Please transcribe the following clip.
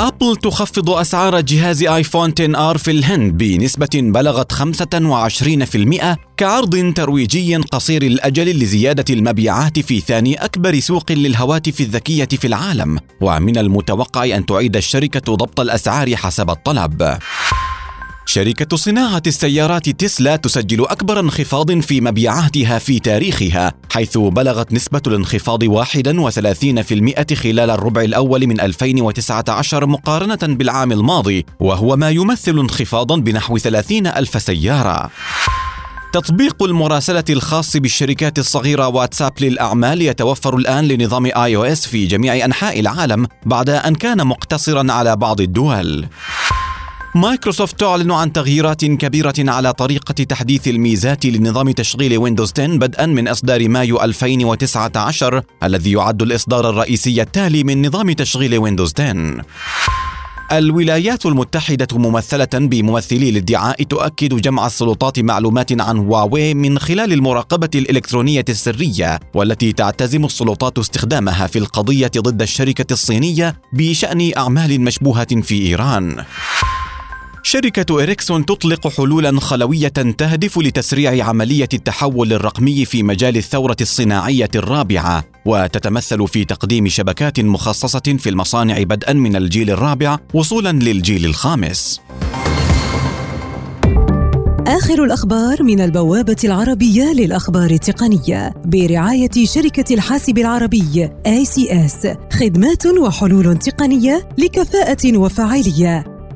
أبل تخفض أسعار جهاز آيفون 10 ار في الهند بنسبة بلغت 25% كعرض ترويجي قصير الأجل لزيادة المبيعات في ثاني أكبر سوق للهواتف الذكية في العالم ومن المتوقع أن تعيد الشركة ضبط الأسعار حسب الطلب. شركة صناعة السيارات تسلا تسجل أكبر انخفاض في مبيعاتها في تاريخها حيث بلغت نسبة الانخفاض 31% خلال الربع الأول من 2019 مقارنة بالعام الماضي وهو ما يمثل انخفاضا بنحو 30 ألف سيارة تطبيق المراسلة الخاص بالشركات الصغيرة واتساب للأعمال يتوفر الآن لنظام آي أو إس في جميع أنحاء العالم بعد أن كان مقتصرا على بعض الدول. مايكروسوفت تعلن عن تغييرات كبيرة على طريقة تحديث الميزات لنظام تشغيل ويندوز 10 بدءا من إصدار مايو 2019 الذي يعد الإصدار الرئيسي التالي من نظام تشغيل ويندوز 10. الولايات المتحدة ممثلة بممثلي الادعاء تؤكد جمع السلطات معلومات عن هواوي من خلال المراقبة الإلكترونية السرية والتي تعتزم السلطات استخدامها في القضية ضد الشركة الصينية بشأن أعمال مشبوهة في إيران. شركة إريكسون تطلق حلولا خلوية تهدف لتسريع عملية التحول الرقمي في مجال الثورة الصناعية الرابعة وتتمثل في تقديم شبكات مخصصة في المصانع بدءا من الجيل الرابع وصولا للجيل الخامس. آخر الأخبار من البوابة العربية للأخبار التقنية برعاية شركة الحاسب العربي ACS خدمات وحلول تقنية لكفاءة وفاعلية